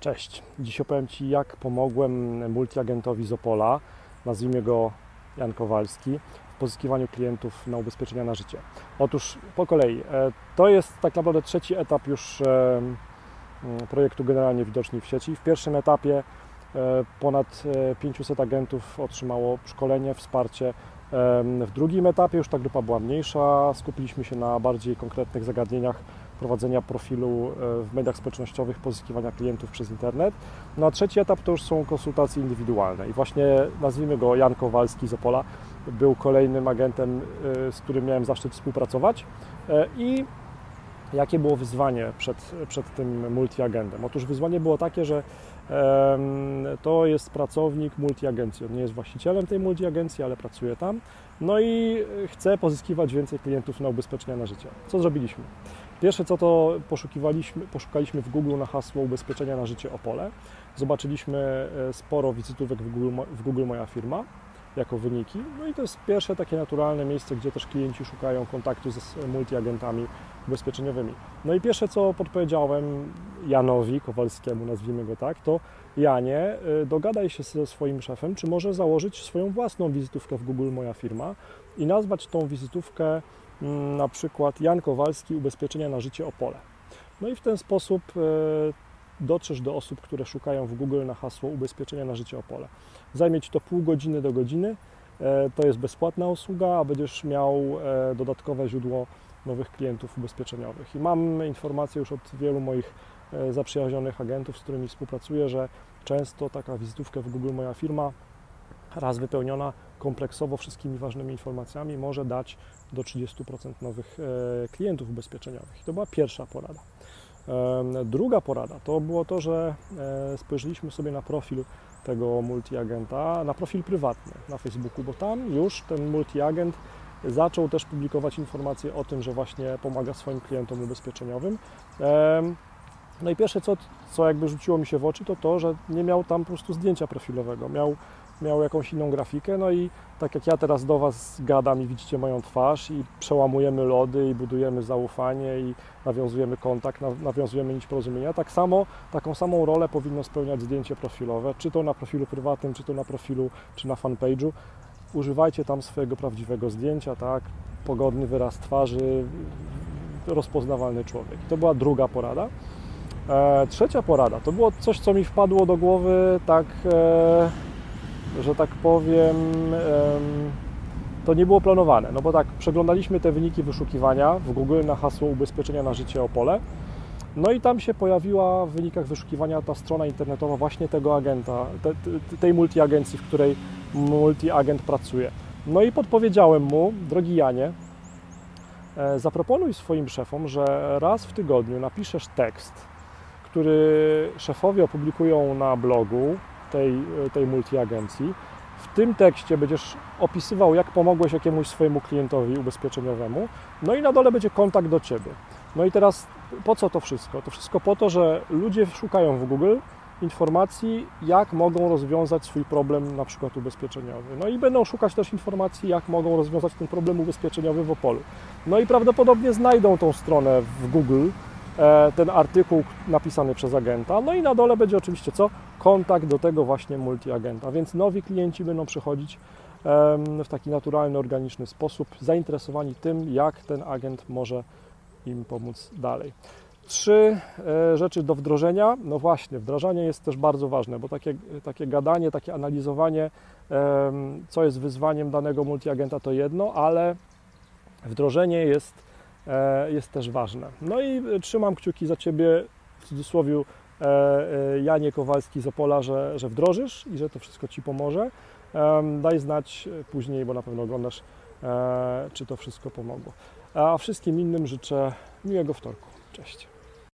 Cześć. Dziś opowiem Ci, jak pomogłem multiagentowi z Opola, nazwijmy go Jan Kowalski, w pozyskiwaniu klientów na ubezpieczenia na życie. Otóż po kolei. E, to jest tak naprawdę trzeci etap już e, projektu generalnie widoczni w sieci. W pierwszym etapie e, ponad 500 agentów otrzymało szkolenie, wsparcie. W drugim etapie już ta grupa była mniejsza, skupiliśmy się na bardziej konkretnych zagadnieniach prowadzenia profilu e, w mediach społecznościowych, pozyskiwania klientów przez internet. No a trzeci etap to już są konsultacje indywidualne. I właśnie nazwijmy go Jan Kowalski z Opola, był kolejnym agentem, e, z którym miałem zaszczyt współpracować. E, i jakie było wyzwanie przed, przed tym multiagentem? Otóż wyzwanie było takie, że to jest pracownik multiagencji. On nie jest właścicielem tej multiagencji, ale pracuje tam. No i chce pozyskiwać więcej klientów na ubezpieczenia na życie. Co zrobiliśmy? Pierwsze co to poszukiwaliśmy, poszukaliśmy w Google na hasło ubezpieczenia na życie Opole. Zobaczyliśmy e, sporo wizytówek w Google, w Google Moja Firma jako wyniki. No i to jest pierwsze takie naturalne miejsce, gdzie też klienci szukają kontaktu z multiagentami ubezpieczeniowymi. No i pierwsze, co podpowiedziałem Janowi Kowalskiemu, nazwijmy go tak, to Janie, y, dogadaj się ze swoim szefem, czy może założyć swoją własną wizytówkę w Google Moja Firma i nazwać tą wizytówkę mm, na przykład Jan Kowalski Ubezpieczenia na życie Opole. No i w ten sposób y, dotrzesz do osób, które szukają w Google na hasło ubezpieczenia na życie Opole. Zajmie Ci to pół godziny do godziny. E, to jest bezpłatna usługa, a będziesz miał e, dodatkowe źródło nowych klientów ubezpieczeniowych. I mam informacje już od wielu moich e, zaprzyjaźnionych agentów, z którymi współpracuję, że często taka wizytówka w Google Moja Firma, raz wypełniona kompleksowo wszystkimi ważnymi informacjami, może dać do 30% nowych klientów ubezpieczeniowych. I to była pierwsza porada. Druga porada to było to, że spojrzeliśmy sobie na profil tego multiagenta na profil prywatny na Facebooku, bo tam już ten multiagent zaczął też publikować informacje o tym, że właśnie pomaga swoim klientom ubezpieczeniowym. No i pierwsze, co, co jakby rzuciło mi się w oczy, to to, że nie miał tam po prostu zdjęcia profilowego. Miał miał jakąś inną grafikę, no i tak jak ja teraz do Was gadam i widzicie moją twarz i przełamujemy lody i budujemy zaufanie i nawiązujemy kontakt, nawiązujemy nić porozumienia, tak samo, taką samą rolę powinno spełniać zdjęcie profilowe, czy to na profilu prywatnym, czy to na profilu, czy na fanpage'u. Używajcie tam swojego prawdziwego zdjęcia, tak, pogodny wyraz twarzy, rozpoznawalny człowiek. To była druga porada. E, trzecia porada to było coś, co mi wpadło do głowy tak... E, że tak powiem, to nie było planowane. No bo tak, przeglądaliśmy te wyniki wyszukiwania w Google na hasło ubezpieczenia na życie Opole. No i tam się pojawiła w wynikach wyszukiwania ta strona internetowa właśnie tego agenta, te, tej multiagencji, w której multiagent pracuje. No i podpowiedziałem mu, drogi Janie, e, zaproponuj swoim szefom, że raz w tygodniu napiszesz tekst, który szefowie opublikują na blogu, tej, tej multiagencji. W tym tekście będziesz opisywał, jak pomogłeś jakiemuś swojemu klientowi ubezpieczeniowemu, no i na dole będzie kontakt do Ciebie. No i teraz po co to wszystko? To wszystko po to, że ludzie szukają w Google informacji, jak mogą rozwiązać swój problem na przykład ubezpieczeniowy. No i będą szukać też informacji, jak mogą rozwiązać ten problem ubezpieczeniowy w Opolu. No i prawdopodobnie znajdą tą stronę w Google, ten artykuł napisany przez agenta. No i na dole będzie oczywiście co? Kontakt do tego właśnie multiagenta. Więc nowi klienci będą przychodzić w taki naturalny, organiczny sposób, zainteresowani tym, jak ten agent może im pomóc dalej. Trzy e, rzeczy do wdrożenia. No właśnie, wdrażanie jest też bardzo ważne, bo takie, takie gadanie, takie analizowanie, co jest wyzwaniem danego multiagenta, to jedno, ale wdrożenie jest E, jest też ważne. No i e, trzymam kciuki za Ciebie, w cudzysłowie e, Janie Kowalski z Opola, że, że wdrożysz i że to wszystko Ci pomoże. Daj znać później, bo na pewno oglądasz, czy to wszystko pomogło. A wszystkim innym życzę miłego wtorku. Cześć.